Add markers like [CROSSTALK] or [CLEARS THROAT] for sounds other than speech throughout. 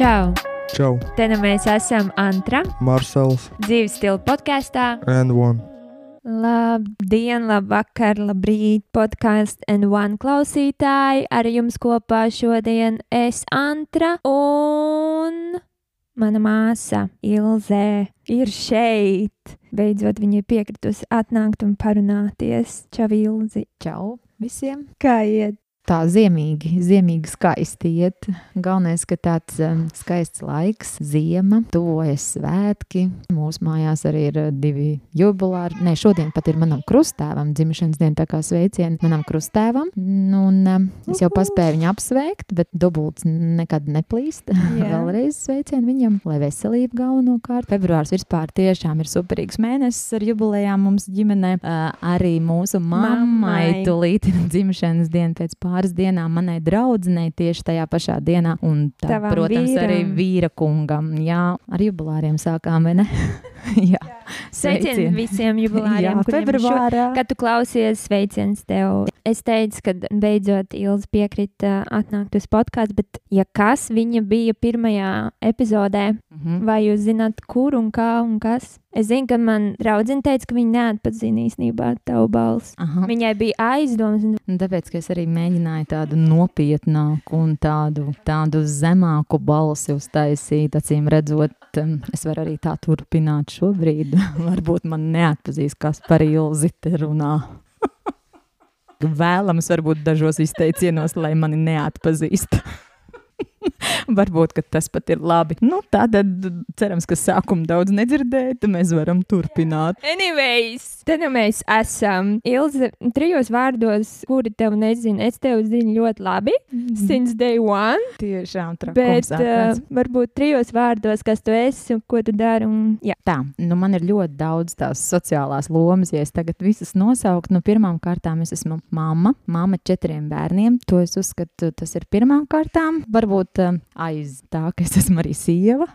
Čau! Čau, Te nu mēs esam Antra, Marsels dzīves stila podkāstā. and One. Labdien, labvakar, labrīt, podkāstu N1 klausītāji. Ar jums kopā šodien es Antra un mana māsa Ilze ir šeit. Beidzot, viņa ir piekritusi atnākt un parunāties. Čau, Ilzi! Čau visiem! Kā iet? Tā ziemīgi, ziemīgi skaisti iet. Galvenais, ka tāds um, skaists laiks, ziema, tuvojas svētki. Mūsu mājās arī ir uh, divi jubilāri. Nē, šodien pat ir manam krustēvam dzimšanas diena, tā kā sveicieni manam krustēvam. Nu, Un, um, es jau paspēju viņu apsveikt, bet dubults nekad neplīst. [LAUGHS] Vēlreiz sveicienu viņam, lai veselība galvenokārt. Februārs vispār tiešām ir superīgs mēnesis ar jubilejām mums ģimenē. Uh, arī mūsu mammai Mammai. tūlīt [LAUGHS] dzimšanas diena pēc pāris dienām manai draudzenei tieši tajā pašā dienā. Un tā, Tavam protams, vīram. arī vīra kungam. Jā, ar jubilāriem sākām, vai ne? [LAUGHS] Jā, Sveicieni visiem jubilāriem, Jā, kuriem šo- februārā. Kad tu klausies, sveiciens tev. Es teicu, ka beidzot Ilza piekrita atnākt uz podkāstu, bet, ja kas viņa bija pirmajā epizodē, Mhm. vai jūs zināt, kur un kā un kas? Es zinu, ka man draudzene teica, ka viņa neatpazina īstenībā tavu balsi. Aha. Viņai bija aizdomas, un Un Tāpēc, ka es arī mēģināju tādu nopietnāku un tādu, tādu zemāku balsi uztaisīt, acīm redzot, um, es varu arī tā turpināt šobrīd. [LAUGHS] Varbūt man neatpazīs, kas par ilzi te runā. [LAUGHS] Vēlams, varbūt dažos izteicienos, lai mani neatpazīst. [LAUGHS] [LAUGHS] Varbūt ka tas pat ir labi. Nu, tad cerams, ka sākumā daudz nedzirdēja, tad mēs varam turpināt. Anyways, te nu mēs esam. Ilze, trijos vārdos, kuri tev nezina, es tevi zinu ļoti labi, since day one. Tiešām Bet trakums. uh, varbūt trijos vārdos, kas tu esi un ko tu dari. Un, jā, Tā, nu man ir ļoti daudz tās sociālās lomas, ja es tagad visas nosauktu. Nu, pirmām kārtām es esmu mamma, mamma četriem bērniem. To es uzskatu, tas ir pirmām kārtām. Varbūt um, aiz tā, ka es esmu arī sieva.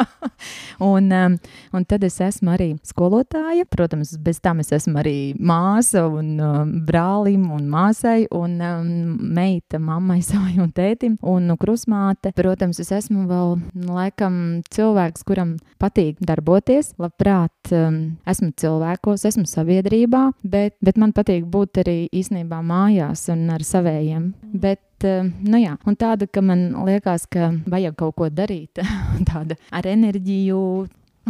[LAUGHS] un, um, un tad es esmu arī skolotāja. Protams, bez tam es esmu arī māsa un um, brālim un māsai un meita mammai [LAUGHS] savai un tētim un nu, krusmāte. Protams, es esmu vēl nu, laikam cilvēks, kuram patīk darboties. Labprāt, esmu cilvēkos, esmu sabiedrībā, bet, bet man patīk būt arī īstenībā mājās un ar savējiem. Bet, um, nu jā, tāda, ka man liekas, ka vajag kaut ko darīt, [LAUGHS] tāda ar enerģiju.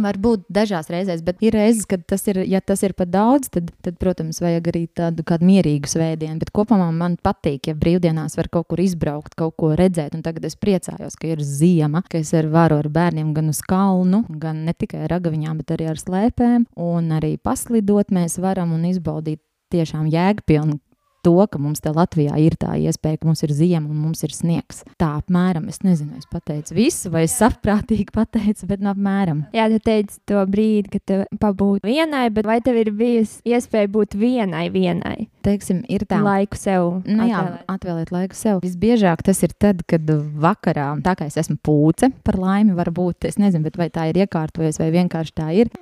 Varbūt dažās reizēs, bet ir reizes, kad tas ir, ja tas ir par daudz, tad, tad, protams, vajag arī tādu kādu mierīgu svētdienu. Bet kopumā man patīk, ja brīvdienās var kaut kur izbraukt, kaut ko redzēt. Un tagad es priecājos, ka ir ziema, ka es ar varu ar bērniem gan uz kalnu, gan ne tikai ar ragaviņām, bet arī ar slēpēm. Un arī paslidot mēs varam un izbaudīt tiešām jēgpilnu to, ka mums te Latvijā ir tā iespēja, ka mums ir ziema un mums ir sniegs. Tā apmēram, es nezinu, es pateicu visu, vai es saprātīgi pateicu, bet nu apmēram. Jā, tu teici to brīdi, kad tu pabūti vienai, bet vai tev ir bijusi iespēja būt vienai, vienai Teiksim, ir tā. laiku sev? Nu, jā, atvēlēt? atvēlēt laiku sev. Visbiežāk tas ir tad, kad vakarā, tā kā es esmu pūce, par laimi, varbūt, es nezinu, bet vai tā ir iekārtojies, vai vienkārši tā ir.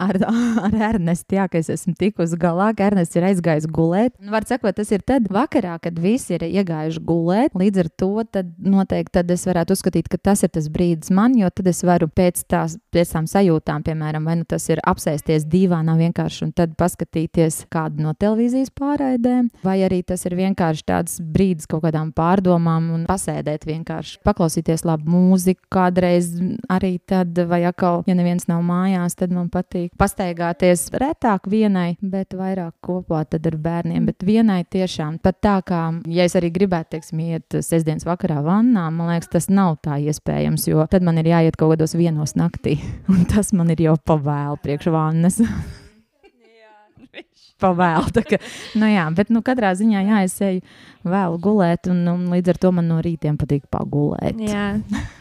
Ar, [LAUGHS] ar Ernestu, jā, ka es esmu tikusi galā, ka Ernests ir aizgājis gulēt. Nu, var sakot, tas ir tad vakarā, kad visi ir iegājuši gulēt. Līdz ar to tad noteikti tad es varētu uzskatīt, ka tas ir tas brīdis man, jo tad es varu pēc, tās, pēc tām sajūtām, piemēram, vai nu tas ir apsēsties divānā vienkārši un tad paskatīties kādu no televīzijas pārraidēm, vai arī tas ir vienkārši tāds brīdis kaut kādām pārdomām un pasēdēt vienkārši, paklausīties labu mūziku kādreiz arī tad, vai atkal, ja neviens nav mājās, tad man patīk pastaigāties retāk vienai, bet vairāk kopā ar bērniem, bet vienai tiešām pat tā kā, ja es arī gribētu, teiksim, iet sestdienas vakarā vannā, man liekas, tas nav tā iespējams, jo tad man ir jāiet kaut kādos vienos naktī, [LAUGHS] un tas man ir jau pavēlu priekš vannas. [LAUGHS] Pavēlu, tā kā, nu jā, bet, nu, katrā ziņā, jā, es eju vēlu gulēt, un, un līdz ar to man no rītiem patīk pagulēt. Jā,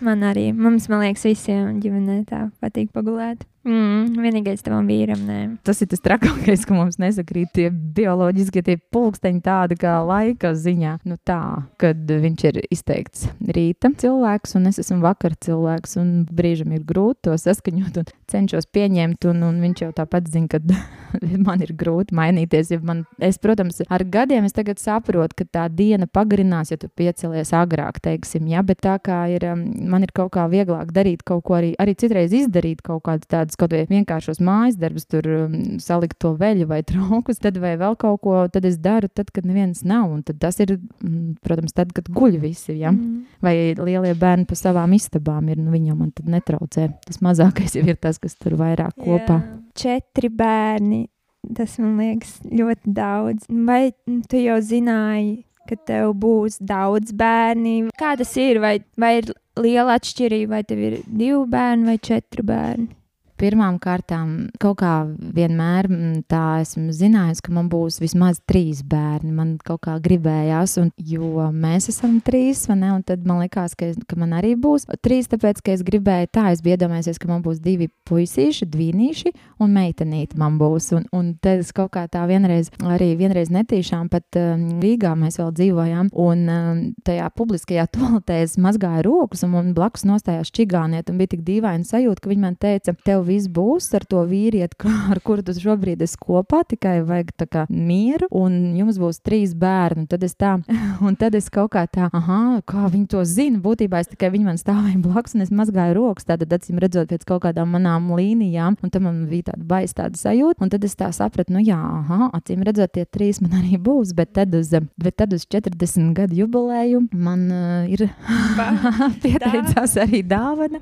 man arī. Mums, man liekas, visiem ģimenē tā patīk pagulēt. Mm, vienīgais tavam vīram, nē. Tas ir tas trakākais, ka mums nesakrīt tie bioloģiskie tie pulksteņi tādi kā laika ziņā. Nu tā, kad viņš ir izteikts rīta cilvēks un es esmu vakar cilvēks un brīžam ir grūti to saskaņot un cenšos pieņemt un, un viņš jau tāpat zina, ka [LAUGHS] man ir grūti mainīties. Ja man, es, protams, ar gadiem es tagad saprotu, ka tā diena pagarinās, ja tu piecelies agrāk, teiksim, ja, bet tā kā ir, um, man ir kaut kā vieglāk darīt kaut ko arī, arī citreiz izdarīt kaut kādus tādus, kaut vai vienkāršos mājas darbus, tur um, salikt to veļu vai traukus, tad vai vēl kaut ko, tad es daru tad, kad neviens nav, un tad tas ir, mm, protams, tad, kad guļ visi, ja, mm. vai lielie bērni pa savām istabām ir, nu viņam man tad netraucē. Tas mazākais jau ir tas, kas tur vairāk kopā. Jā. Četri bērni Tas man liekas ļoti daudz. Vai tu jau zināji, ka tev būs daudz bērni? Kā tas ir? Vai, vai ir liela atšķirība, vai tev ir divi bērni vai četri bērni? Pirmām kārtām kaut kā vienmēr mm, tā esmu zinājusi, ka man būs vismaz trīs bērni. Man kaut kā gribējās, un, jo mēs esam trīs, ne, un tad man likās, ka, ka man arī būs trīs, tāpēc, ka es gribēju tā, es biju iedomājies, ka man būs divi puisīši, dvīnīši un meitenīte man būs. Un, un tad es kaut kā tā vienreiz, arī vienreiz netīšām pat um, Rīgā mēs vēl dzīvojām, un um, tajā publiskajā [LAUGHS] toaletē es mazgāju rokas, un man blakus nostājās čigāniet, un bija tik dīvaini sajūta, ka viņi man teica, tev viss būs ar to vīrieti, ar kuru tu šobrīd esi kopā, tikai vajag tā kā mieru, un jums būs trīs bērni. Tad es tā, [LAUGHS] un tad es kaut kā tā, ah, kā viņi to zina. Būtībā es tikai viņi man stāvēja blakus, un es mazgāju rokas, tātad acīm redzot pēc kaut kādām manām līnijām, un tam man bija tāda baisa tāda sajūta, un tad es tā sapratu, nu jā, aha, acīm redzot, tie trīs man arī būs, bet tad uz, bet tad uz 40 gadu jubilēju man uh, ir [LAUGHS] pieteicās arī dāvana,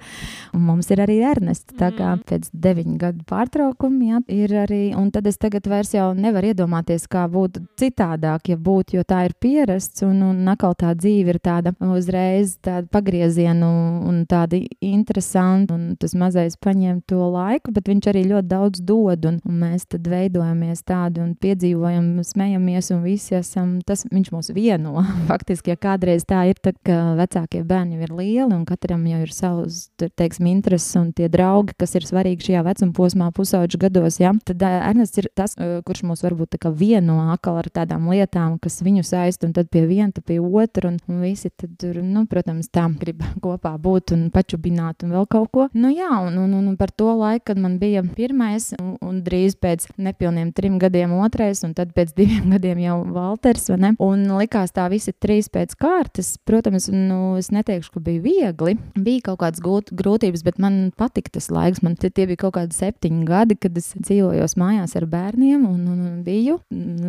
un mums ir arī Ernests. Tā kā mm. pēc pēc deviņu gadu pārtraukuma, jā, ir arī, un tad es tagad vairs jau nevaru iedomāties, kā būtu citādāk, ja būtu, jo tā ir pierasts, un, un atkal tā dzīve ir tāda uzreiz tāda pagriezienu un tāda interesanta, un tas mazais paņem to laiku, bet viņš arī ļoti daudz dod, un, un mēs tad veidojamies tādi un piedzīvojam, smejamies, un visi esam, tas viņš mūs vieno. [LAUGHS] Faktiski, ja kādreiz tā ir, tad, ka vecākie bērni ir lieli, un katram jau ir savs, teiksim, intereses un tie draugi, kas ir svarīgi svarīgi šajā vecuma posmā, pusauģu gados, ja, tad Ernests ir tas, kurš mūs varbūt vieno atkal ar tādām lietām, kas viņu saist, un tad pie viena, tad pie otra, un, un visi tur, nu, protams, tā grib [LAUGHS] kopā būt un pačubināt un vēl kaut ko. Nu, jā, un, un, un par to laiku, kad man bija pirmais, un, un drīz pēc nepilniem trim gadiem otrais, un tad pēc [LAUGHS] diviem gadiem jau Valters, vai ne? Un likās tā visi trīs pēc kārtas. Protams, nu, es neteikšu, ka bija viegli. Bija kaut kādas grūtības, bet man patika tas laiks. Man tie bija kaut kādi septiņi gadi, kad es dzīvojos mājās ar bērniem un, un, un biju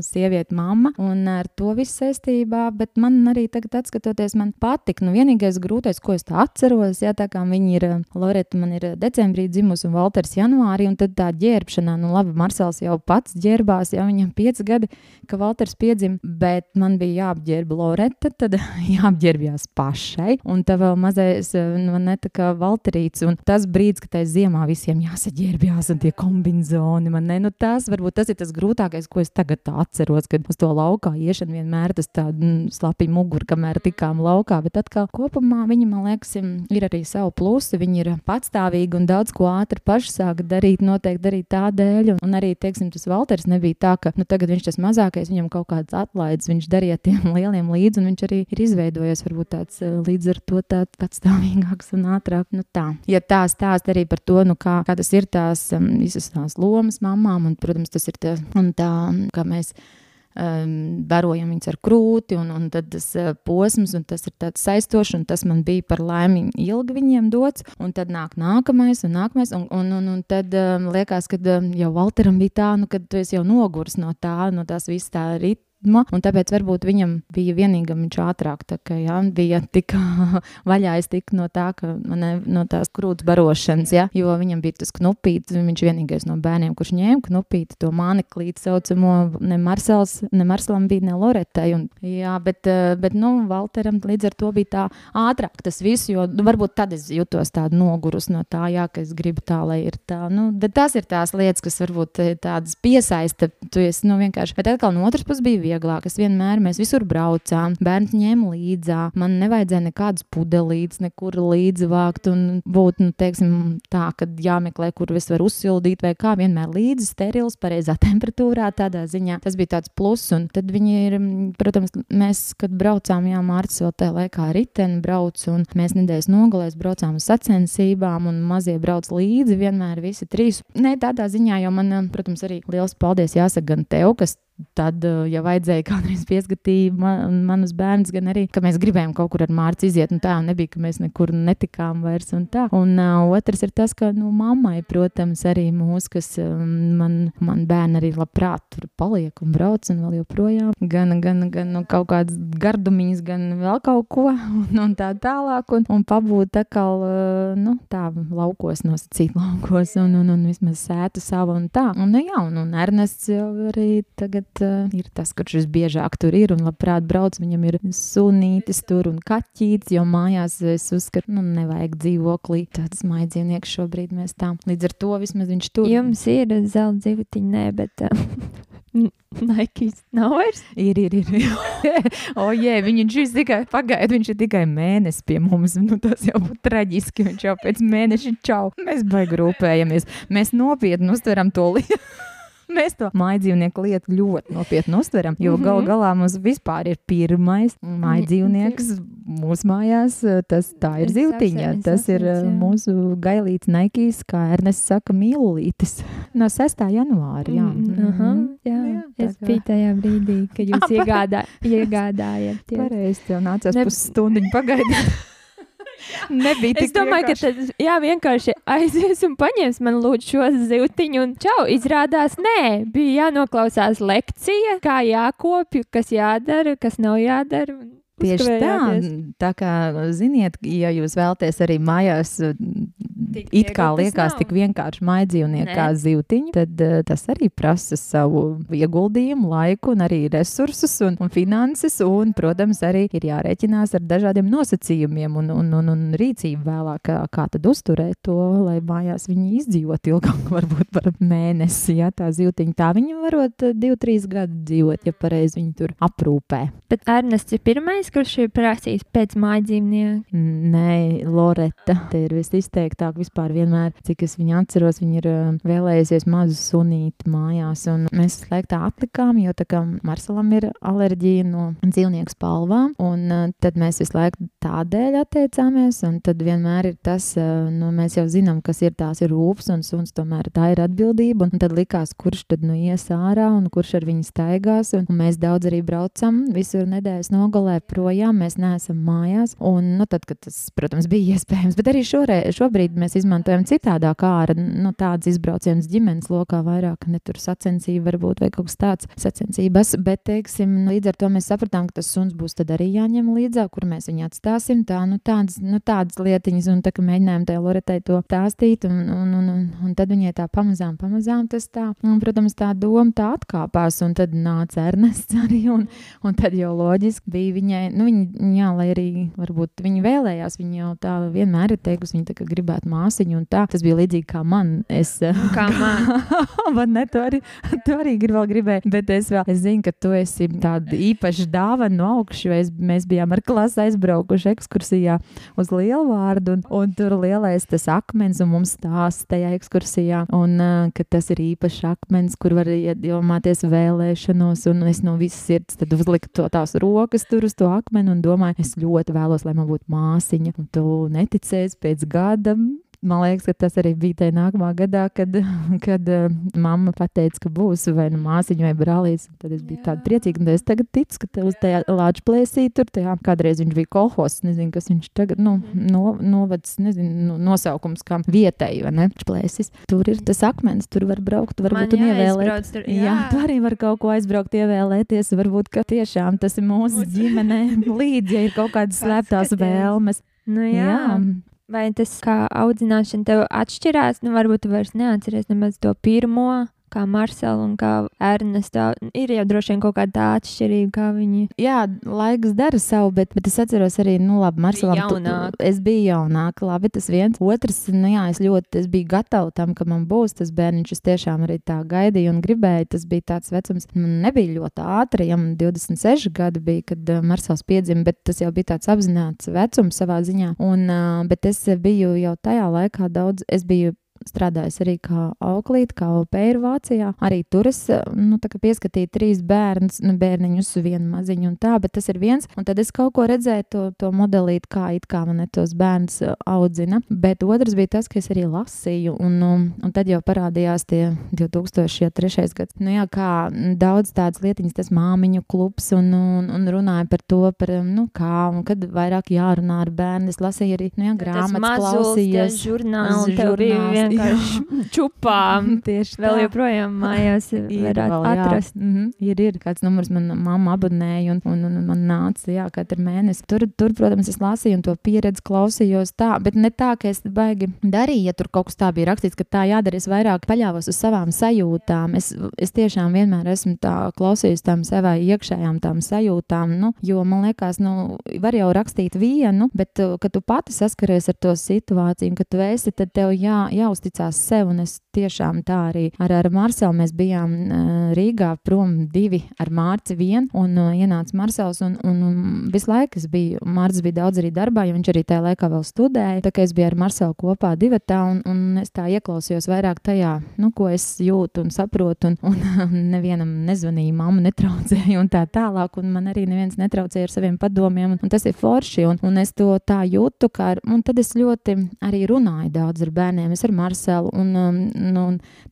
sieviete, mamma. Un ar to visu saistībā, bet man arī tagad, skatoties, man patika. Nu, vienīgais grūtais, ko es tā atceros, jā, tā kā viņi ir, Loreta man ir decembrī dzimusi un Valters janvārī, un tad tā ģērbšanā, nu labi, Marsels jau pats ģērbās, jau viņam pieci gadi, ka Valters piedzim, bet man bija jāapģērba Loreta, tad [LAUGHS] jāapģērbjās pašai, un tā vēl mazais, nu, ne tā kā Valterīts, un tas brīdis, kad tai ziemā visiem visiem jāsaģērbjās, un tie kombināciji man ne. Nu, tas varbūt tas ir tas grūtākais, ko es tagad atceros, kad uz to laukā iešana vienmēr tas tā mm, slapja mugura, kamēr tikām laukā. Bet atkal kopumā viņi, man liekas, ir arī savu plusu. Viņi ir patstāvīgi un daudz ko ātri paši sāka darīt, noteikti darīt tādēļ. Un, un arī, teiksim, tas Valters nebija tā, ka nu, tagad viņš tas mazākais, viņam kaut kāds atlaides, viņš darīja tiem [LAUGHS] lieliem līdzi, un viņš arī ir izveidojies varbūt tāds eh, līdz ar to tāds patstāvīgāks un ātrāk. Nu, tā. Ja tā stāst arī par to, nu, kā, kā tas ir tās um, visas tās lomas mamām, un, protams, tas ir tā, un tā, kā mēs um, barojam viņus ar krūti, un, un tas uh, posms, un tas ir tāds saistošs, un tas man bija par laimi ilgi viņiem dots, un tad nāk nākamais, un nākamais, un, un, un, un tad um, liekas, ka um, jau Valteram bija tā, nu, kad tu esi jau nogurs no tā, no tās visas tā rit ritma, un tāpēc varbūt viņam bija vienīgam viņš ātrāk, tā kā, jā, bija tik [LAUGHS] vaļā es tiku no tā, ka man no tās krūts barošanas, jā, jo viņam bija tas knupīts, viņš vienīgais no bērniem, kurš ņēma knupīti, to maniklīti saucamo, ne Marsels, ne Marselam bija, ne Loretai, un, jā, bet, bet, nu, Valteram līdz ar to bija tā ātrāk tas viss, jo, nu, varbūt tad es jutos tādu nogurus no tā, jā, ka es gribu tā, lai ir tā, nu, bet tas ir tās lietas, kas varbūt eh, tādas piesaista, tu esi, nu, vienkārši, bet atkal no otras puses bija vieglāk. Es vienmēr, mēs visur braucām, bērns ņēma līdzi. Man nevajadzēja nekādas pudelītes, nekur līdzi vākt un būt, nu, teiksim, tā, ka jāmeklē, kur es varu uzsildīt, vai kā vienmēr līdzi sterils, pareizā [LAUGHS] temperatūrā, tādā ziņā. Tas bija tāds pluss. Un tad viņi ir, protams, mēs, kad braucām, jā, Mārcis vēl tajā laikā riteni brauc, un mēs nedēļas nogalēs braucām uz sacensībām, un mazie brauc līdzi vienmēr visi trīs. Nē, tādā ziņā, jo man, protams, arī liels paldies jāsaka gan tev, kas tad, uh, ja vajadzēja kādreiz pieskatīt man, manus bērnus, gan arī, ka mēs gribējām kaut kur ar mārciņu iziet, un tā nebija, ka mēs nekur netikām vairs. Un, tā. un uh, otrs ir tas, ka nu, mammai, protams, arī mūsu, kas um, man, man bērni arī labprāt tur paliek un brauc un vēl joprojām. Gan, gan, gan nu, kaut kādas gardumiņas, gan vēl kaut ko [LAUGHS] un, un tā tālāk. Un, un pabūt atkal, uh, nu, tā laukos nosacīt laukos un, un, un vismaz sētu savu un tā. Un, nu, jā, un, un Ernests jau arī tagad uh, ir tas, kurš visbiežāk tur ir un labprāt brauc. Viņam ir sunītis tur un kaķītis, jo mājās es uzskatu, nu, nevajag dzīvoklī. Tāds maidzīvnieks šobrīd mēs tā. Līdz ar to vismaz viņš tur. Jums ir zelta dzīvetiņa, nē, bet. [LAUGHS] Uh, Nikes nav vairs. Ir, ir, ir. [LAUGHS] o, jē, viņš ir tikai pagaidi, viņš ir tikai mēnesis pie mums. Nu, tas jau būtu traģiski. Viņš jau pēc mēneša čau. Mēs baigi rūpējamies. Mēs nopietni uztveram to lietu. [LAUGHS] [LAUGHS] Mēs to mājdzīvnieku lietu ļoti nopietni uztveram, jo mm -hmm. gal galā mums vispār ir pirmais mājdzīvnieks mūsu mājās. Tas tā ir zivtiņa, tas ir jā. mūsu gailīts Naikīs, kā Ernests saka, mīlulītis. No 6. janvāra, jā. Mm -hmm. uh -huh, jā. jā es biju tajā brīdī, kad jūs [LAUGHS] iegādā, iegādājat. Pareizi, tev nācās ne... pusstundiņu pagaidīt. [LAUGHS] Nebija tik es domāju, vienkārši. ka tas jā, vienkārši aizies un paņems man lūdzu šo zīltiņu. Un čau, izrādās, nē, bija jānoklausās lekcija, kā jākopja, kas jādara, kas nav jādara. Tieši tā, tā kā ziniet, ja jūs vēlaties arī mājās tik it kā liekas tik vienkārši maidzīvnieku kā zivtiņa, tad uh, tas arī prasa savu ieguldījumu, laiku un arī resursus un, un finanses. Un, protams, arī ir jārēķinās ar dažādiem nosacījumiem un, un, un, un rīcību vēlāk, kā, kā tad uzturēt to, lai mājās viņi izdzīvot ilgāk, [LAUGHS] varbūt par mēnesi. Ja tā zivtiņa tā viņi varot uh, divu, trīs gadu dzīvot, ja pareizi viņi tur aprūpē. Bet Ernests ir pirmais, kurš ir prasījis pēc mājdziņnieka? Nē, Loreta. Te ir visizteiktāk vispār vienmēr, cik es viņu atceros, viņa ir vēlējusies mazu sunīti mājās. Un mēs slēgtā atlikām, jo tā kā Marcelam ir alerģija no dzīvnieku spalvām, un tad mēs visu laiku tādēļ atteicāmies. Un tad vienmēr ir tas, nu, mēs jau zinām, kas ir tās ir rūpes un suns, tomēr tā ir atbildība. Un tad likās, kurš tad nu ies ārā un kurš ar viņu staigās. Un, un mēs daudz arī braucam visur nedēļas nogalē projām, mēs neesam mājās. Un, nu, tad, kad tas, protams, bija [LAUGHS] iespējams, bet arī šoreiz, šobrīd mēs izmantojam citādāk ārā, nu, tādas izbraucienas ģimenes lokā vairāk, ne tur sacensība varbūt vai kaut kas tāds sacensības, bet, teiksim, līdz ar to mēs sapratām, ka tas suns būs tad arī jāņem līdzā, kur mēs viņu atstāsim, tā, nu, tādas, nu, tādas lietiņas, un tā, ka mēģinājām tai Loretai to stāstīt, un, un, un, un, un tad viņai tā pamazām, pamazām tas tā, un, protams, tā doma tā atkāpās, un tad nāca Ernests arī, un, un tad jau loģiski bija viņai, nu, viņa, jā, lai arī varbūt viņa vēlējās, viņa jau tā vienmēr ir teikusi, viņa tā kā gribētu māsiņu, un tā. Tas bija līdzīgi kā man. Es, kā [LAUGHS] man. [LAUGHS] man ne, tu arī, tu arī grib, vēl gribēji, bet es vēl es zinu, ka tu esi tāda īpaša dāvana no augšas, jo es, mēs bijām ar klasi aizbraukuši ekskursijā uz Lielvārdu, un, un tur lielais tas akmens, un mums stāsta tajā ekskursijā, un ka tas ir īpašs akmens, kur var iedomāties vēlēšanos, un es no visas sirds tad uzliku to tās rokas tur uz to akmeni un domāju, es ļoti vēlos, lai man būtu māsiņa, un tu neticēsi pēc gada man liekas, ka tas arī bija tajā nākamā gadā, kad, [LAUGHS] kad uh, mamma pateica, ka būs vai nu māsiņa vai brālītis. Tad es biju tāda priecīga, un es tagad ticu, ka uz tajā lāča plēsī tur, tajā kādreiz viņš bija kolhos, nezinu, kas viņš tagad, nu, no, novads, nezinu, no, nosaukums kā vietai, vai ne, plēsis. Tur ir tas akmens, tur var braukt, varbūt un ievēlēt. Tur, jā. jā, tu arī var kaut ko aizbraukt, ievēlēties, varbūt, ka tiešām tas ir mūsu ģimene [LAUGHS] līdzi, ja ir kaut kādas slēptās vēlmes. Nu, jā. jā. Vai tas kā audzināšana tev atšķirās? Nu, varbūt tu vairs neatceries nemaz to pirmo kā Marcela un kā Ernesta. Ir jau droši vien kaut kāda tā atšķirība, kā viņi. Jā, laiks dara savu, bet, bet es atceros arī, nu, labi, tu, es biju jaunāka, labi, tas viens. Otrs, nu, jā, es ļoti, es biju gatava tam, ka man būs tas bērniņš, es tiešām arī tā gaidīju un gribēju. Tas bija tāds vecums, man nebija ļoti ātri, ja man 26 gadi bija, kad uh, Marcels piedzima, bet tas jau bija tāds apzināts vecums savā ziņā. Un, uh, bet es biju jau tajā laikā daudz, es biju strādājusi arī kā auklīte, kā opēra Vācijā. Arī tur es nu, pieskatīju trīs bērnus, nu, bērniņus, vienu maziņu un tā, bet tas ir viens. Un tad es kaut ko redzēju, to, to modelīt, kā it kā man tos bērnus audzina. Bet otrs bija tas, ka es arī lasīju, un, un, un tad jau parādījās tie 2003. gads. Nu, jā, kā daudz tādas lietiņas, tas māmiņu klubs, un, un, un runāja par to, par, nu, kā, un kad vairāk jārunā ar bērnu. Es lasīju arī nu, jā, grāmatas, klausījos. Žurnāli, tev vienkārši [LAUGHS] čupām. [LAUGHS] Tieši tā. Vēl joprojām mājās [LAUGHS] varētu vēl, atrast. Mm -hmm. Ir, ir kāds numurs, man mamma abonēja, un, un, un man nāca, jā, katru mēnesi. Tur, tur, protams, es lasīju un to pieredzi klausījos tā, bet ne tā, ka es baigi darīju, ja tur kaut kas tā bija rakstīts, ka tā jādara. Es vairāk paļāvos uz savām sajūtām. Es, es tiešām vienmēr esmu tā klausījusi tam savai iekšējām tām sajūtām, nu, jo man liekas, nu, var jau rakstīt vienu, bet, uh, kad tu pati saskaries ar to situāciju, kad tu esi, tad tev jā, jāuzticās sev, un es tiešām tā arī. Ar, ar Marselu mēs bijām uh, Rīgā prom divi ar Mārci vien, un uh, ienāca Marsels, un, un, visu laiku es biju, Mārcis bija daudz arī darbā, jo viņš arī tajā laikā vēl studēja, tā kā es biju ar Marselu kopā divatā, un, un es tā ieklausījos vairāk tajā, nu, ko es jūtu un saprotu, un, un [LAUGHS] nevienam nezvanīju, mammu netraucēju un tā tālāk, un man arī neviens netraucēja ar saviem padomiem, un, un tas ir forši, un, un es to tā jūtu, kā, ar, un tad es ļoti arī runāju daudz ar bērniem, es ar Marselu, un, um, nu,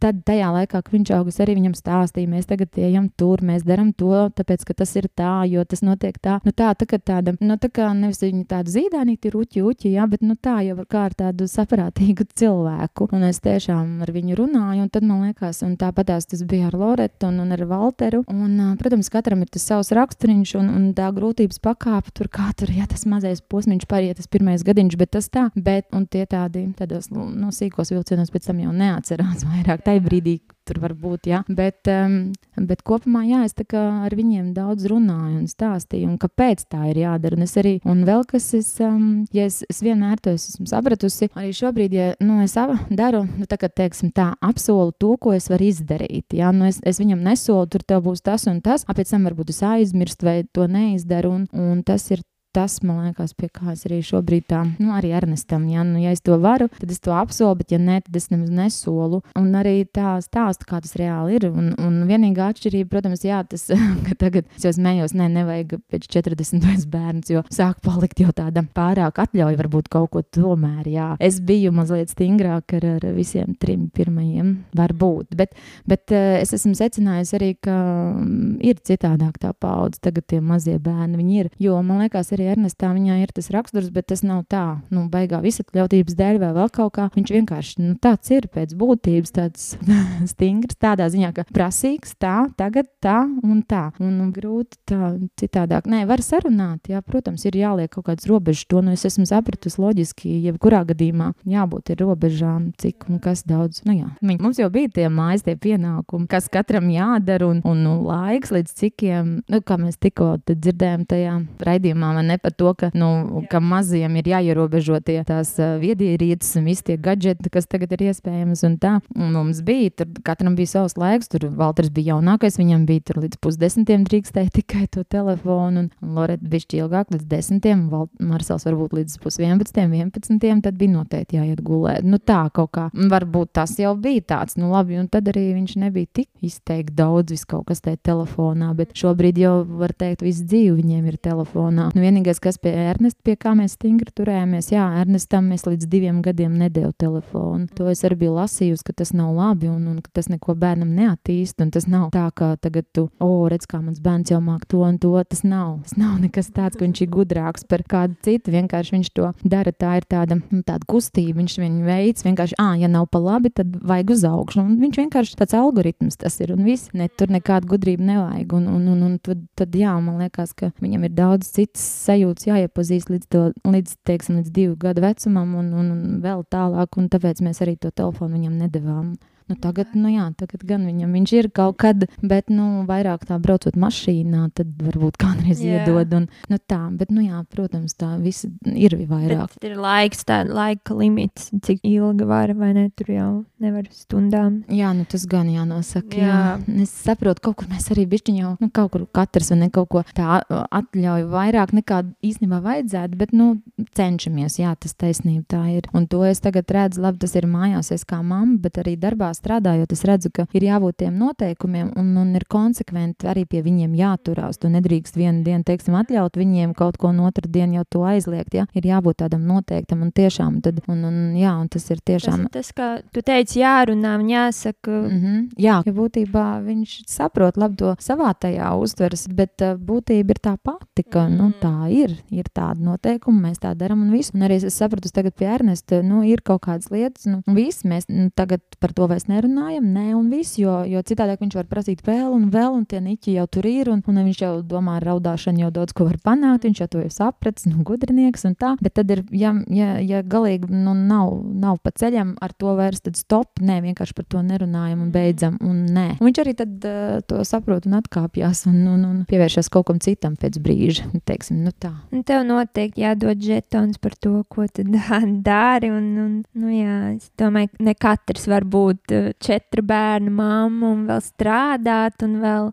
tad tajā laikā, kad viņš augas, arī viņam stāstīja, mēs tagad ejam tur, mēs darām to, tāpēc, ka tas ir tā, jo tas notiek tā, nu tā, tā kā tāda, nu tā kā nevis viņa tāda zīdānīti ir uķi, uķi, jā, bet nu tā jau kā ar tādu saprātīgu [LAUGHS] cilvēku, un es tiešām ar viņu runāju, un tad man liekas, un tāpatās tas bija ar Loretu un, un ar Valteru, un, protams, katram ir tas savs raksturiņš, un, un tā grūtības pakāpe tur kā tur, ja tas mazais posmiņš paiet, tas pirmais gadiņš, bet tas tā, bet, un tie tādi, tādos, nu, sīkos vilcienos pēc tam jau neatcerās vairāk tajā brīdī, tur var būt, jā. Bet, um, bet kopumā, jā, es ar viņiem daudz runāju un stāstīju, un kāpēc tā ir jādara. Un es arī, un vēl kas es, um, ja es, es vienmēr to esmu sapratusi, arī šobrīd, ja nu, es daru, nu, kā, teiksim, tā, apsolu to, ko es varu izdarīt, jā, nu, es, es viņam nesolu, tur tev būs tas un tas, apēc tam varbūt es aizmirstu vai to neizdaru, un, un tas ir tas, man liekas, pie kā es arī šobrīd tā, nu, arī Ernestam, ja, nu, ja es to varu, tad es to apsolu, bet, ja nē, tad es nemaz nesolu. Un arī tā stāsta, kā tas reāli ir. Un, un vienīgā atšķirība, protams, jā, tas, [LAUGHS] ka tagad es jau smējos, nē, nevajag pēc 40 bērns, jo sāk palikt jau tāda pārāk atļauja varbūt kaut ko tomēr, jā. Es biju mazliet stingrāk ar, ar visiem trim pirmajiem, varbūt, bet, bet eh, es esmu secinājusi arī, ka mm, ir citādāk tā paudze, tagad tie mazie bērni, viņi ir, jo man liekas, arī Ernestā viņai ir tas raksturs, bet tas nav tā, nu, baigā visatļautības dēļ vai vēl kaut kā. Viņš vienkārši nu, tāds ir pēc būtības, tāds [LAUGHS] stingrs, tādā ziņā, ka prasīgs tā, tagad tā un tā. Un, un grūti tā citādāk. Nē, var sarunāt, jā, protams, ir jāliek kaut kādas robežas. To nu es esmu sapratusi loģiski, jebkurā gadījumā jābūt ir robežām, cik un kas daudz. Nu, jā. Mums jau bija tie mājas, tie pienākumi, kas katram jādara un, un, un laiks līdz cikiem, nu, kā mēs tikko dzirdējām tajā raidījumā, ne par to, ka, nu, ka maziem ir jāierobežo tie tās viedierīces un visi tie gadgeti, kas tagad ir iespējams. Un tā un mums bija, tur katram bija savs laiks, tur Valters bija jaunākais, viņam bija tur līdz pusdesmitiem drīkstēja tikai to telefonu, un, Loreta bija ilgāk līdz desmitiem, un Marsels varbūt līdz pusvienpadsmitiem, vienpadsmitiem, tad bija noteikti jāiet gulēt. Nu tā kaut kā, varbūt tas jau bija tāds, nu labi, un tad arī viņš nebija tik izteikti daudz vis kaut kas tajā telefonā, bet šobrīd jau var teikt, visu dzīvi viņiem ir telefonā. Nu, vienīgais, kas pie Ernesta, pie kā mēs stingri turējāmies, jā, Ernestam mēs līdz diviem gadiem nedēļu telefonu. To es arī biju lasījusi, ka tas nav labi un, un ka tas neko bērnam neattīst. Un tas nav tā, ka tagad tu, o, oh, redz, kā mans bērns jau māk to un to. Tas nav. Tas nav nekas tāds, ka viņš ir gudrāks par kādu citu. Vienkārši viņš to dara. Tā ir tāda, nu, tāda kustība. Viņš viņu veids vienkārši, ah, ja nav pa labi, tad vajag uz augšu. Un viņš vienkārši tāds algoritms tas ir. Un viss, ne, tur nekāda gudrība nevajag. Un, un, un, un tad, tad, jā, man liekas, ka viņam ir daudz citas sajūtas jāiepazīst līdz, to, līdz, teiksim, līdz divu gadu vecumam un, un, un vēl tālāk, un tāpēc mēs arī to telefonu viņam nedavām. Nu, tagad, nu, jā, tagad gan viņam viņš ir kaut kad, bet nu, vairāk tā braucot mašīnā, tad varbūt kādreiz Jā. iedod. Un, nu, tā, bet, nu, jā, protams, tā viss ir vairāk. Bet ir laiks, tā laika limits, cik ilgi var vai ne. Tur jau nevar stundām. Jā, nu tas gan jānosaka. Jā. Jā. Es saprotu, kaut kur mēs arī bišķiņ jau, nu, kaut kur katrs ne kaut ko tā atļauj vairāk nekā īstenībā vajadzētu, bet, nu, cenšamies, jā, tas taisnība tā ir. Un to es tagad redzu, labi, tas ir mājās, es kā mamma, bet arī darbā strādājot, es redzu, ka ir jābūt tiem noteikumiem un, un ir konsekventi arī pie viņiem jāturās. Tu nedrīkst vienu dienu, teiksim, atļaut viņiem kaut ko, un otru dienu jau to aizliegt, jā, ir jābūt tādam noteiktam un tiešām, tad, un, un, jā, un tas ir Tas tiešām. ir tas, kā tu teici, jārunā un jāsaka. Mm -hmm. Jā, ja būtībā viņš saprot labi to savā tajā uztveres, bet uh, būtība ir tā pati, ka nu, tā ir. Ir tāda noteikuma, mēs tā darām un viss. Un arī es sapratu, tagad pie Ernesta, nu, ir kaut kādas lietas, nu, viss mēs nu, tagad par to vairs nerunājam, nē, un viss, jo, jo citādi viņš var prasīt vēl un vēl, un tie niķi jau tur ir, un, un viņš jau domā, ar raudāšanu jau daudz ko var panākt, viņš jau to ir sapratis, nu, gudrinieks un tā. Bet tad ir, ja, ja, ja galīgi nu, nav, nav pa ceļam ar to vairs, tad stop, nē, vienkārši par to nerunājam un beidzam, un nē. Un viņš arī tad uh, to saprot un atkāpjas un, un, un pievēršas kaut kam citam pēc brīža, [LAUGHS] teiksim, nu tā. Un tev noteikti jādod žetons par to, ko tu [LAUGHS] dā- dari. Un, un, nu, jā, es domāju, ne katrs var būt četru bērnu mamma un vēl strādāt, un vēl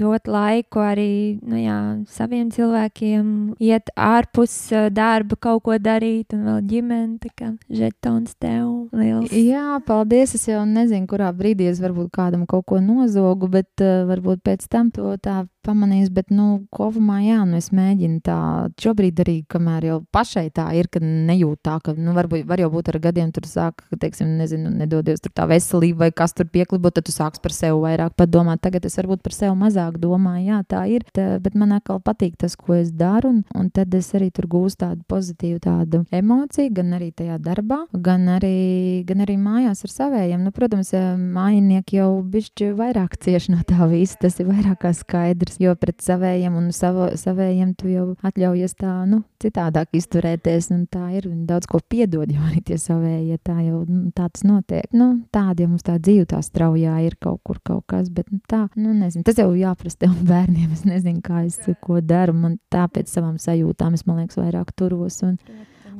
dot laiku arī nu, jā, saviem cilvēkiem, iet ārpus uh, darba, kaut ko darīt, un vēl ģimene. Tā kā žetons tev liels. Jā, paldies. Es jau nezinu, kurā brīdī es varbūt kādam kaut ko nozogu, bet uh, varbūt pēc tam to tā pamanīs. Bet, nu, kopumā, jā, nu, es mēģinu tā šobrīd arī, kamēr jau pašai tā ir, ka nejūt tā, ka, nu, varbūt var jau būt ar gadiem tur sāk, ka, teiksim, nezinu, nedodies tur tā veselība vai kas tur pieklibot, tad tu sāks par sevi vairāk padomāt. Tagad es varbūt par sevi mazāk domāju, jā, tā ir, tā, bet man atkal patīk tas, ko es daru, un, un tad es arī tur gūstu tādu pozitīvu tādu emociju, gan arī tajā darbā, gan arī, gan arī mājās ar savējiem. Nu, protams, eh, mājinieki jau bišķi vairāk cieši no tā visa, tas ir vairāk kā skaidrs, jo pret savējiem un savo, savējiem tu jau atļaujies tā, nu, citādāk izturēties, un tā ir, un daudz ko piedod, jo arī tie savējie tā jau, nu, tā tas notiek. Nu, tāda jau mums tā dzīve tā straujā ir kaut kur kaut kas, bet nu, tā, nu, nezinu, tas jau jāprasa tev bērniem, es nezinu, kā es ko daru, man tā pēc savām sajūtām, es, man liekas, vairāk turos, un,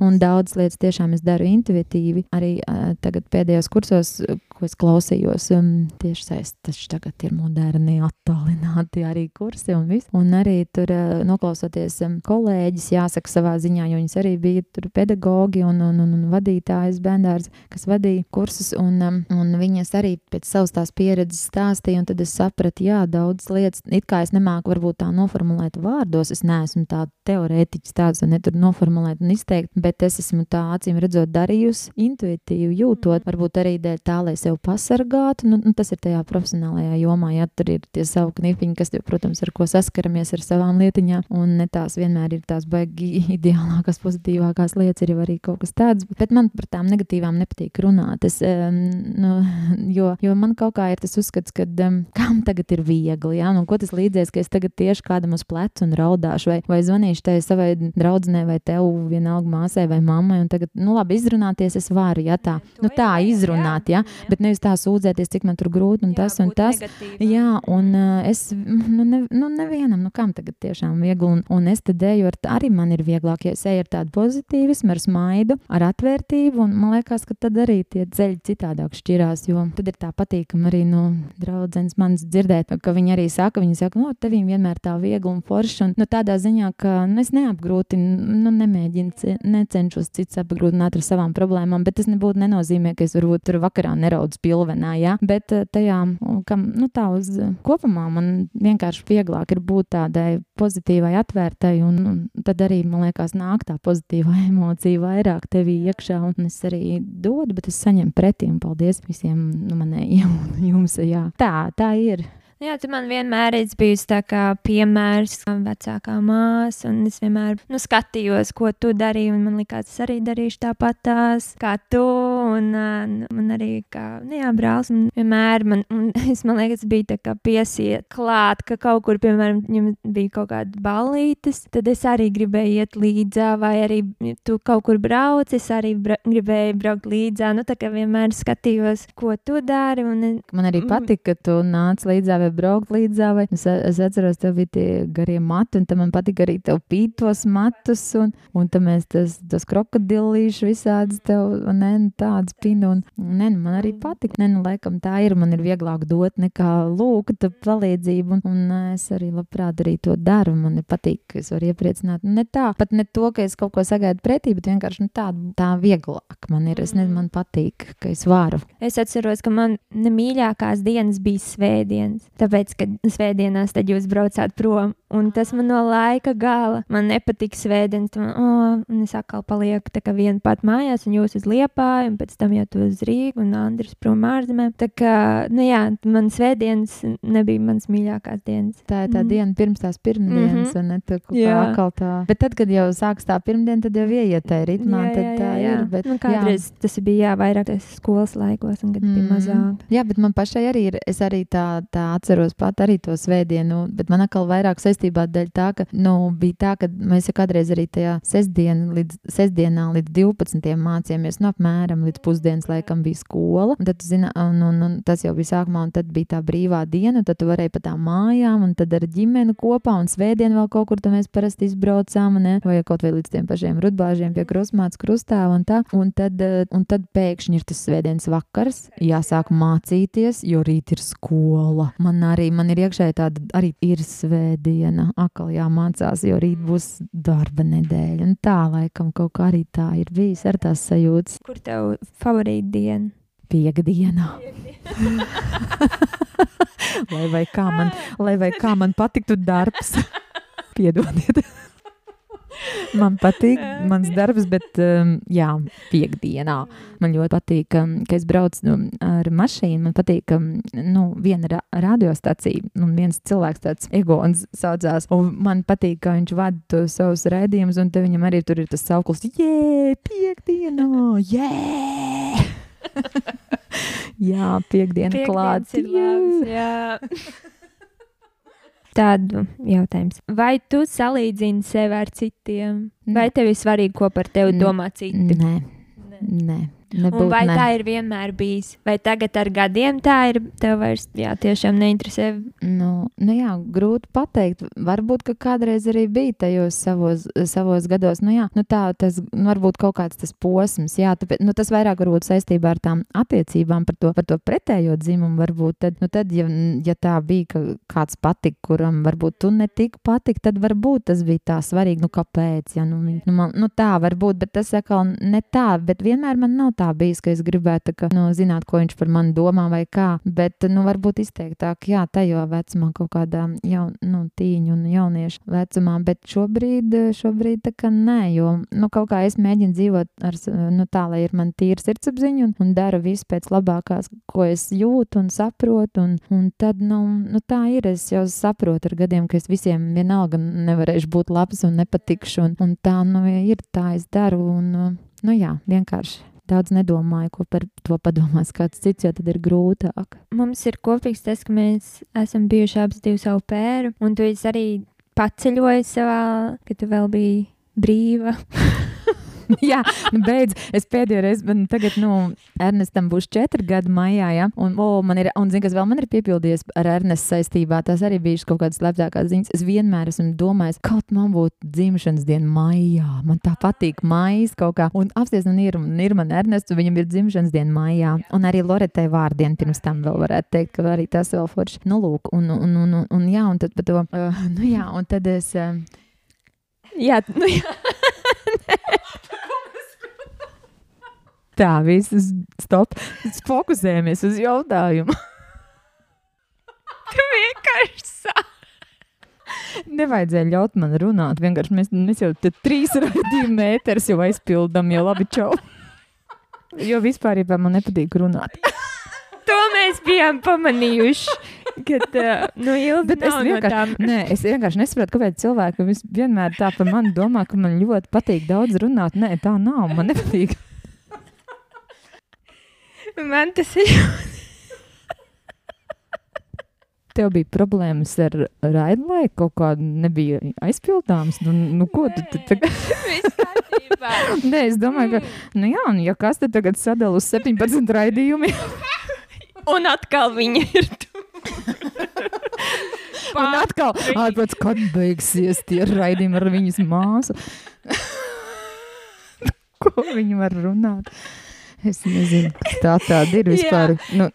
Un daudzas lietas tiešām es daru intuitīvi. Arī uh, tagad pēdējos kursos, ko es klausījos, um, tieši saistīts, tagad ir moderni, attālināti arī kursi un viss. Un arī tur uh, noklausoties um, kolēģis, jāsaka savā ziņā, jo viņas arī bija tur pedagogi un, un, un, un vadītājas bērndārs, kas vadīja kursus, un, um, un viņas arī pēc savas tās pieredzes stāstīja, un tad es sapratu, jā, daudz lietas, it kā es nemāku varbūt tā noformulēt vārdos, es neesmu tāda teorētiķis tāds, un ne tur noformulēt un izteikt, bet es esmu tā acīm redzot darījusi intuitīvi jūtot, varbūt arī dēļ tā, lai sev pasargātu, nu, nu tas ir tajā profesionālajā jomā, ja tur ir tie savu knipiņi, kas, protams, ar ko saskaramies ar savām lietiņām, un ne tās vienmēr ir tās baigi [LAUGHS] ideālākās, pozitīvākās lietas, ir arī kaut kas tāds, bet man par tām negatīvām nepatīk runāt, es, um, nu, [LAUGHS] jo, jo man kaut kā ir tas uzskats, ka um, kam tagad ir viegli, ja, nu, ko tas līdzēs, ka es tagad tieši kādam uz plecu un raudāšu, vai, vai zvanīšu tai savai draudzenei vai tev vienalga māsai vai mammai, un tagad, nu labi, izrunāties es varu, ja tā, nu tā izrunāt, ja, bet nevis tā sūdzēties, cik man tur grūti un tas un tas. Jā, un es, nu, ne, nu, nevienam, nu, kam tagad tiešām viegli, un, un es tad eju ar, arī man ir vieglāk, ja es eju ar tādu pozitīvismu, ar smaidu, ar atvērtību, un man liekas, ka tad arī tie ceļi citādāk šķirās, jo tad ir tā patīkami arī no draudzenes manas dzirdēt, ka viņi arī saka, viņi saka, no, tevīm vienmēr tā viegli un forši, un, nu, tādā ziņā, ka, nu, es neapgrūtinu, nu, nemēģinu, ce- necenšos cits apgrūtināt ar savām problēmām, bet tas nebūtu nenozīmē, ka es varbūt tur vakarā neraudu spilvenā, jā, bet eh, tajā, un kam, nu, tā uz eh, kopumā man vienkārši vieglāk ir būt tādai pozitīvai, atvērtai, un, un tad arī, man liekas, nāk tā pozitīvā [LAUGHS] emocija vairāk tevī iekšā, un es arī dodu, bet es saņemu pretī, un paldies visiem nu, manējiem [LAUGHS] un jums, jā. Tā, tā ir. Jā, tu man vienmēr esi bijusi tā kā piemērs, kā vecākā māsa, un es vienmēr nu, skatījos, ko tu darīji, un man likās, es arī darīšu tāpat tās, kā tu, un uh, man arī kā, nu jā, brālis, un vienmēr man, un [LAUGHS] es, man liekas, bija tā kā piesiet klāt, ka kaut kur, piemēram, viņam bija kaut kāda ballītes, tad es arī gribēju iet līdzā, vai arī tu kaut kur brauc, es arī bra gribēju braukt līdzā, nu tā kā vienmēr skatījos, ko tu dari. Un, Man arī patika, ka tu nāc līdzā braukt līdzā, vai es, es atceros, tev bija tie garie mati, un tam man patika arī tev pītos matus, un, un tam mēs tas, tas krokodilīšu visādas tev, ne, nu, tādas pinu, un, ne, nu, man arī patika, ne, nu, laikam tā ir, man ir vieglāk dot nekā lūgt palīdzību, un, un es arī labprāt arī to daru, man ir patīk, ka es varu iepriecināt, ne tā, pat ne to, ka es kaut ko sagaidu pretī, bet vienkārši, nu, tā, tā vieglāk man ir, es nezinu, man patīk, ka es varu. Es atceros, ka man nemīļākās dienas bija svētdienas, tāpēc, ka svētdienās tad jūs braucāt prom, un tas man no laika gala, man nepatika svētdienas, man, oh, un es atkal palieku tā kā viena pat mājās, un jūs uz Liepāju, un pēc tam jau tu uz Rīgu, un Andris prom ārzemēm, tā kā, nu jā, man svētdienas nebija mans mīļākās dienas. Tā ir tā mm. diena pirms tās pirmdienas, mm -hmm. un ne tur kaut kā atkal tā. Bet tad, kad jau sāks tā pirmdiena, tad jau ieiet tajā ritmā, jā, tad jā, tā jā. ir. Bet, nu, kādreiz jā. tas bija jā, vairāk skolas laikos, un kad mm. bija mazāk. Jā, bet man pašai arī ir, es arī tā, tā atceros pat arī to svētdienu, bet man atkal vairāk saistībā dēļ tā, ka, nu, bija tā, ka mēs jau kādreiz arī tajā sestdien, līdz, sestdienā līdz 12. mācījāmies, nu, apmēram līdz pusdienas laikam bija skola, un tad, zina, un, un, un tas jau bija sākumā, un tad bija tā brīvā diena, un tad tu varēji pa tām mājām, un tad ar ģimeni kopā, un svētdien vēl kaut kur, tad mēs parasti izbraucām, ne? vai kaut vai līdz tiem pašiem rudbāžiem pie krustmātes krustāva un tā, un tad, eh, un tad pēkšņi ir tas svētdienas vakars, jāsāk mācīties, jo rīt ir skola. Man arī, man ir iekšēji tāda, arī ir svētdiena, akal jāmācās, jo rīt būs darba nedēļa, un tā laikam kaut kā arī tā ir bijis ar tās sajūtas. Kur tev favorīta diena? Piekdienā. [LAUGHS] lai vai kā man, lai vai kā man patiktu darbs. [LAUGHS] Piedodiet. Man patīk mans darbs, bet um, jā, piekdienā man ļoti patīk, um, ka es braucu nu, ar mašīnu. Man patīk, ka um, nu, viena ra radiostacija un viens cilvēks tāds egons saucās. Un man patīk, ka viņš vada tos savus raidījumus, un viņam arī tur ir tas sauklis, jē, piekdienā, jē! [LAUGHS] jā, piekdiena klāts. Jā. [LAUGHS] Tādu jautājumu. Vai tu salīdzini sevi ar citiem? Vai tev ir svarīgi, ko par tevi domā citi? Nē, nē. nē. Nebūt, un vai ne. tā ir vienmēr bijis? Vai tagad ar gadiem tā ir? Tev vairs jā, tiešām neinteresē. Nu, nu jā, grūti pateikt. Varbūt, ka kādreiz arī bija tajos savos, savos gados. Nu, jā, nu tā, tas nu, varbūt kaut kāds tas posms. Jā, tāpēc, nu, tas vairāk varbūt saistībā ar tām attiecībām par to, par to pretējo dzimumu. Varbūt tad, nu, tad ja, ja tā bija, ka kāds patika, kuram varbūt tu netik patik, tad varbūt tas bija tā svarīgi. Nu, kāpēc? Ja, nu, nu, man, nu, tā varbūt, bet tas atkal ne tā. Bet vienmēr man nav tā bijis, ka es gribētu ka, nu, zināt, ko viņš par mani domā vai kā. Bet, nu, varbūt izteiktāk, jā, tajā vecumā, kaut kādā jaun, nu, tīņu un jauniešu vecumā. Bet šobrīd, šobrīd tā kā nē, jo, nu, kaut kā es mēģinu dzīvot ar, nu, tā, lai ir man tīra sirdsapziņa un, un dara visu pēc labākās, ko es jūtu un saprotu. Un, un tad, nu, nu, tā ir. Es jau saprotu ar gadiem, ka es visiem vienalga nevarēšu būt labs un nepatikšu. Un, un tā, nu, ir tā es daru. Un, nu, jā, vienkārši daudz nedomāju, ko par to padomās kāds cits, jo tad ir grūtāk. Mums ir kopīgs tas, ka mēs esam bijuši abas divi savu pēru, un tu arī paceļoji savā, kad tu vēl biji brīva. [LAUGHS] [LAUGHS] jā, nu beidz. Es pēdējo reizi, man tagad, nu, Ernestam būs četri gadi maijā, ja? un, oh, man ir, un zini, kas vēl man ir piepildījies ar Ernestu saistībā, tās arī bijušas kaut kādas slēptākās ziņas. Es vienmēr esmu domājis, kaut man būtu dzimšanas diena maijā. Man tā patīk maijas kaut kā. Un apsties man ir, ir man Ernests, viņam ir dzimšanas diena maijā. Un arī Loretei vārdiena pirms tam vēl varētu teikt, ka arī tas vēl forši. Nu, lūk, un, un, un, un, un jā, un tad par to, uh, nu jā, un tad es. Uh, jā, nu jā. Tā, viss stop. Fokusējamies uz jautājumu. tu vienkārši sāki. Nevajadzēja ļaut man runāt. Vienkārši mēs, mēs jau trīs raidījumu mēterus jau aizpildām, jau labi čau. Jo vispār man nepatīk runāt. to mēs bijām pamanījuši. Kad, uh, nu, Bet es vienkārši, no nē, es vienkārši nesaprotu, kāpēc cilvēki vienmēr tā par mani domā, ka man ļoti patīk daudz runāt. Nē, tā nav. Man nepatīk. Man tas ir Tev bija problēmas ar raidlaiku, kaut kā nebija aizpildāms. Nu, nu ko tu tu tagad? [LAUGHS] [LAUGHS] Nē, es domāju, ka, nu jā, nu, ja kas te tagad sadala uz 17 raidījumiem, [LAUGHS] Un atkal viņa ir tur. un atkal ārpēc, kad beigsies tie raidījumi ar viņas māsu. Ko viņi var runāt? Es nezinu, tā tāda ir vispār. Nu,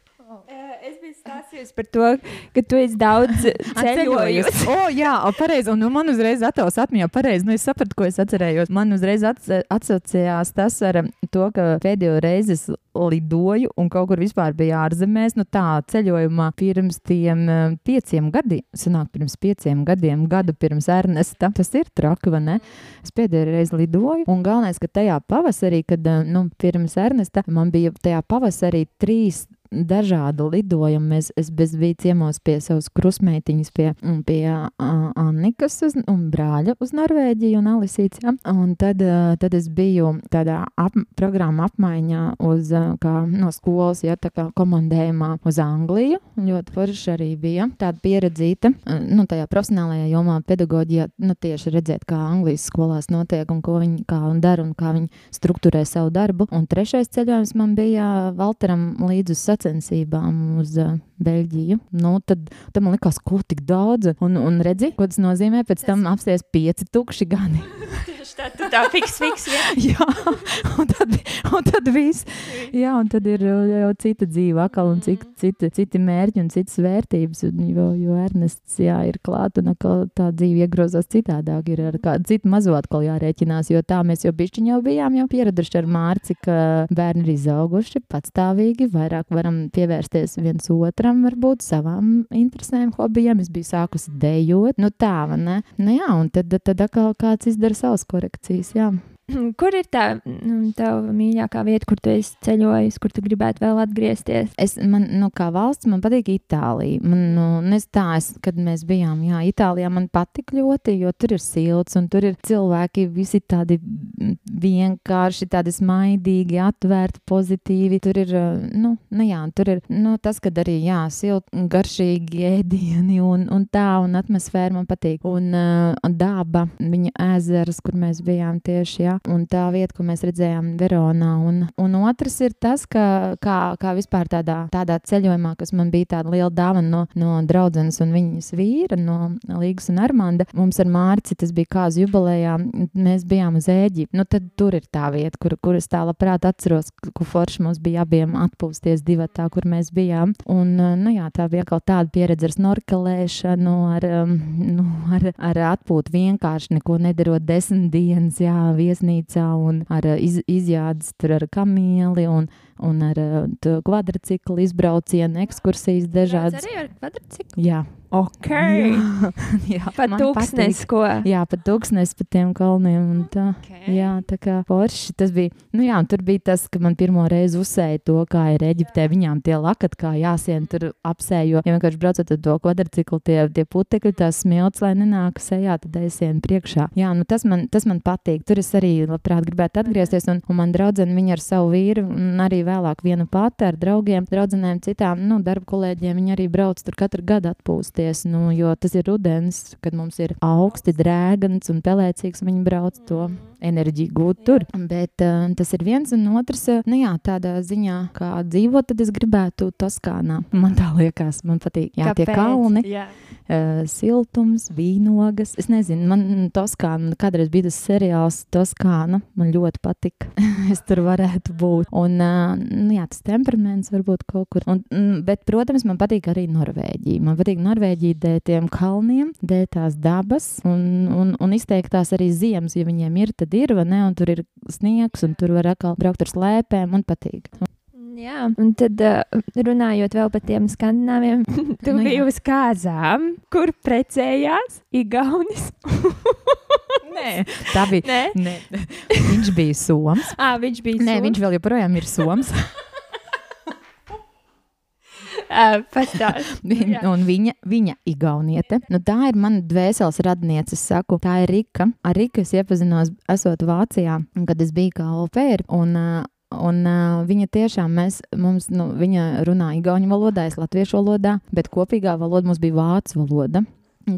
biju stāstījusi par to, ka tu esi daudz [LAUGHS] ceļojusi. [LAUGHS] O, jā, pareizi. Un nu, man uzreiz atavas atmiņā pareizi. Nu, es sapratu, ko es atcerējos. Man uzreiz atsaucējās tas ar um, to, ka pēdējo reizi es lidoju un kaut kur vispār bija ārzemēs. Nu, tā ceļojumā pirms tiem um, pieciem gadiem, sanāk, pirms pieciem gadiem, gadu pirms Ernesta. Tas ir traki, vai ne? Es pēdējo reizi lidoju. Un galvenais, ka tajā pavasarī, kad um, nu, pirms Ernesta man bija tajā pavasarī trīs dažādu lidojumu. Mēs, es bez biju ciemos pie savas krusmeitiņas, pie, pie uh, Annikas uz, un brāļa uz Norvēģiju un Alisīts. Ja? Un tad, uh, tad es biju tādā ap, programma apmaiņā uz, uh, kā no skolas, ja tā kā komandējumā uz Angliju. Ļoti forši arī bija tāda pieredzīta, uh, nu, tajā profesionālajā jomā, pedagoģijā, nu, tieši redzēt, kā Anglijas skolās notiek un ko viņi kā un dara un kā viņi strukturē savu darbu. Un trešais ceļojums man bija Valteram līdz uz sacensībām uz uh, Beļģiju. Nu, tad, tad man likās, ko tik daudz. Un, un redzi, ko tas nozīmē, pēc tam apsties pieci tukši gadi. [LAUGHS] Tā, tu tā fiks, fiks. Jā. [LAUGHS] Jā, un tad, un tad viss. Jā, un tad ir jau, cita dzīve, atkal, un cik, citi, citi mērķi un citas vērtības. Un, jo, jo Ernests jā, ir klāt, un atkal tā dzīve iegrozās citādāk. Ir ar kādu citu mazo atkal jārēķinās, jo tā mēs jau bišķiņi jau bijām jau pieraduši ar Mārci, ka bērni ir izauguši patstāvīgi, vairāk varam pievērsties viens otram, varbūt savām interesēm, hobijiem. Es biju sākusi dejot, nu tā, vai ne? Nu jā, un tad, tad atkal kāds izdara savas korekcijas, jā. [CLEARS THROAT] Kur ir tā nu, tava mīļākā vieta, kur tu esi ceļojis, kur tu gribētu vēl atgriezties? Es, man, nu, kā valsts, man patīk Itālija. Man, nu, nes tā, es, kad mēs bijām, jā, Itālijā man patīk ļoti, jo tur ir silts un tur ir cilvēki visi tādi vienkārši, tādi smaidīgi, atvērti, pozitīvi. Tur ir, nu, nu jā, tur ir, nu, tas, kad arī, jā, silt, garšīgi ēdieni un, un tā, un atmosfēra man patīk. Un, uh, daba, viņa ezers, kur mēs bijām tieši, jā, un tā vieta, ko mēs redzējām Veronā. Un, un otrs ir tas, ka kā, kā vispār tādā, tādā ceļojumā, kas man bija tāda liela dāvana no, no draudzenes un viņas vīra, no Līgas un Armanda, mums ar Mārci tas bija kāzu jubilejā, mēs bijām uz Ēģipti. Nu, tad tur ir tā vieta, kur, kur es tā labprāt atceros, ko forši mums bija abiem atpūsties divatā, kur mēs bijām. Un, nu jā, tā bija atkal tāda pieredze ar snorkelēšanu, ar, um, nu, ar, ar atpūtu vienkārši neko nedarot desmit dienas, jā, viesnīcā un ar uh, iz, izjādes tur ar kamieli un, un ar uh, to kvadrciklu izbraucienu, ekskursijas dažādas. arī ar kvadrciklu. Jā, Ok. [LAUGHS] jā, jā Pat tūkstnes, ko. Jā, pat tūkstnes pa tiem kalniem. Tā. Okay. Jā, tā kā forši tas bija. Nu, jā, tur bija tas, ka man pirmo reizi uzsēja to, kā ir Eģiptē. Viņām tie lakat, kā jāsien tur apsējo. Ja vienkārši braucot ar to kvadrciklu, tie, tie putekļi, tās smilts, lai nenāk sejā, tad aizsien priekšā. Jā, nu tas man, tas man patīk. Tur es arī labprāt gribētu atgriezties. Un, un man draudzene, viņa ar savu vīru, un arī vēlāk viena pati ar draugiem, draudzenēm, citām, nu, darba kolēģiem, viņi arī brauc tur katru gadu atpūsties. Nu, jo tas ir rudens, kad mums ir augsti, drēgans un pelēcīgs, un viņi brauc to enerģiju gūt tur. Bet uh, tas ir viens un otrs, uh, nu jā, tādā ziņā, kā dzīvot, tad es gribētu Toskānā. Man tā liekas, man patīk. Jā, tie Kāpēc? kalni, Jā. uh, siltums, vīnogas. Es nezinu, man Toskāna, kādreiz bija tas seriāls Toskāna, man ļoti patika. [LAUGHS] es tur varētu būt. Un, uh, nu, jā, tas temperaments varbūt kaut kur. Un, mm, bet, protams, man patīk arī Norvēģija. Man patīk Norvēģija dēļ tiem kalniem, dēļ tās dabas un, un, un izteiktās arī ziemas, ja viņiem ir, tad ir, vai ne, un tur ir sniegs, un tur var atkal braukt ar slēpēm, man patīk. Jā, un tad uh, runājot vēl par tiem skandināviem, [LAUGHS] tu Nu biji uz kāzām, kur precējās Igaunis. [LAUGHS] Nē, tā bija. Nē, Nē. Viņš bija Soms. à, viņš bija. Nē, viņš vēl joprojām ir Soms. [LAUGHS] [LAUGHS] pastāst. [LAUGHS] Viņ, Jā. un viņa, viņa igauniete. Nu, tā ir mana dvēseles radniece. Es saku, tā ir Rika. Ar Riku es iepazinos, esot Vācijā, kad es biju kā opēra. Un, Un uh, viņa tiešām, mēs, mums, nu, viņa runā igauņu valodā, es latviešu valodā, bet kopīgā valoda mums bija vācu valoda.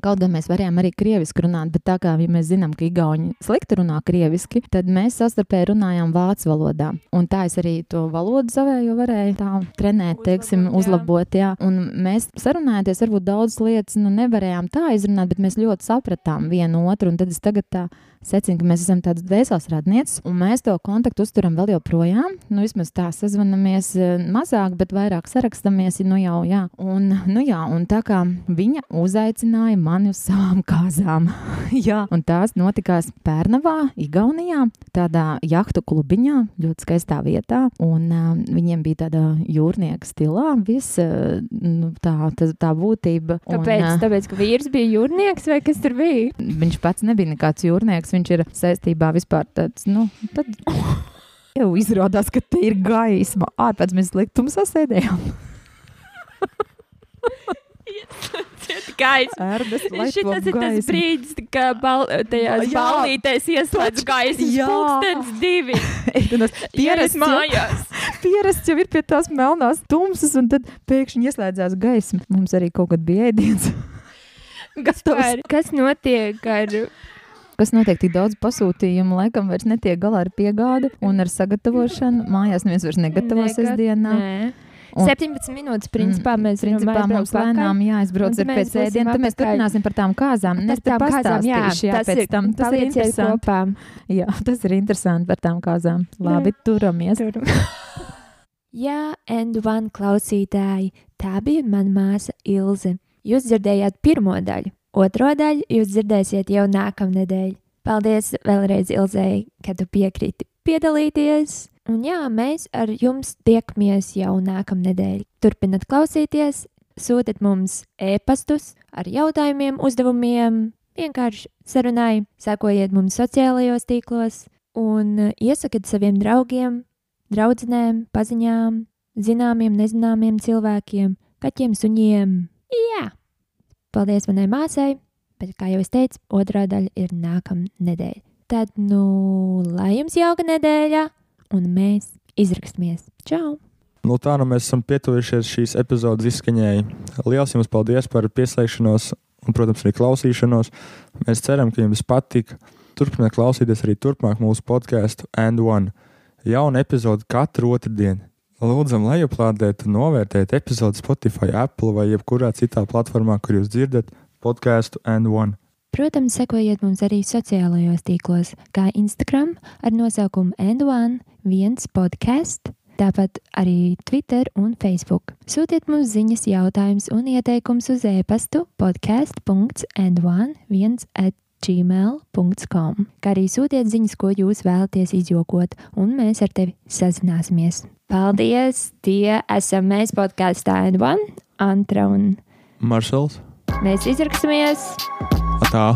Kaut gan mēs varējām arī krieviski runāt, bet tā kā ja mēs zinām, ka Igauni slikti runā krieviski, tad mēs savstarpēji runājām vācu valodā. Un tā es arī to valodu savējo varēju tā trenēt, teiksim, Uzlabot, jā. uzlabot. Jā. Un mēs sarunājoties, varbūt daudzas lietas nu, nevarējām tā izrunāt, bet mēs ļoti sapratām vienu otru. Un tad es tagad tā secinu, ka mēs esam tādas dvēseles radnieces, un mēs to kontaktu uzturam vēl joprojām. Nu, vismaz tā sazvanamies eh, mazāk, bet vairāk sarakstamies. Nu, jau, jā. Un, nu, jā, un tā kā viņa uzaicināja mani uz savām kāzām. [LAUGHS] jā, un tās notikās Pērnavā, Igaunijā, tādā jahtu klubiņā, ļoti skaistā vietā. Un uh, viņiem bija tāda jūrnieka stilā, viss uh, nu, tā, tā, tā būtība. Kāpēc? Un, ā, Tāpēc, ka vīrs bija jūrnieks vai kas tur bija? Viņš pats nebija nekāds jūrnieks. Viņš ir saistībā vispār tāds, nu, tad [LAUGHS] jau izrādās, ka te ir gaisma. Ārpēc mēs liktumā sasēdējām. Gaisa. Ērdas, Šis tas ir tas brīdis, kad bal, tajās Jā. ballītēs ieslēdz gaisa. Jā. Pūkstens divi. [LAUGHS] Pierasts mājās. [LAUGHS] pierasts jau ir pie tās melnās tumsas, un tad pēkšņi ieslēdzās gaisma. Mums arī kaut kad bija ēdiens. Gatavs. Kas notiek ar Kas notiek tik daudz pasūtījumu, laikam vairs netiek galā ar piegādi un ar sagatavošanu. Mājās neviens vairs negatavo Negat- sestdienā. Nē. Un- 17 minūtes, principā, mēs Principā mums lēnām jāizbrauc ar pēc ēdiena, tad mēs turpināsim par tām kāzām. Par Es te tām kāzām, jā, jā, tas ir- tam. Tas ir interesanti. kopā. [LAUGHS] Jā, tas ir interesanti par tām kāzām. Labi, turamies. [LAUGHS] Jā, and one klausītāji, tā bija mana māsa Ilze. Jūs dzirdējāt pirmo daļu, otro daļu jūs dzirdēsiet jau nākamnedēļ. Paldies vēlreiz Ilzei, ka tu piekriti piedalīties. Un jā, mēs ar jums tiekamies jau nākamnedēļ. Turpinat klausīties, sūtiet mums e-pastus ar jautājumiem, uzdevumiem, vienkārši sarunāj, sekojiet mums sociālajos tīklos un iesakiet saviem draugiem, draudzenēm, paziņām, zināmiem, nezināmiem cilvēkiem, kaķiem, suņiem. Jā! Paldies manai māsai, bet, kā jau es teicu, otrā daļa ir nākamā nedēļa. Tad, nu, lai jums jauka nedēļa, un mēs izrakstamies. Čau! Nu, tā nu mēs esam pietuvušies šīs epizodes izskaņai. Lielas jums paldies par pieslēgšanos un, protams, arī klausīšanos. Mēs ceram, ka jums patika. Turpiniet klausīties arī turpmāk mūsu podkāstu And One. Jauna epizode katru otrdienu. Lūdzam, lejuplādēt un novērtēt epizodi Spotify, Apple vai jebkurā citā platformā, kur jūs dzirdat podkāstu And One. Protams, sekojiet mums arī sociālajos tīklos, kā Instagram ar nosaukumu N1, viens podkāsts, tāpat arī Twitter un Facebook. Sūtiet mums ziņas, jautājumus un ieteikumus uz e-pastu podkāst.n1 at gmail.com, kā arī sūtiet ziņas, ko jūs vēlaties izjokot, un mēs ar tevi sazināsimies. Paldies! Tie esam mēs podkāstā N1, Antra un Maršals, mēs izraksimies! tā!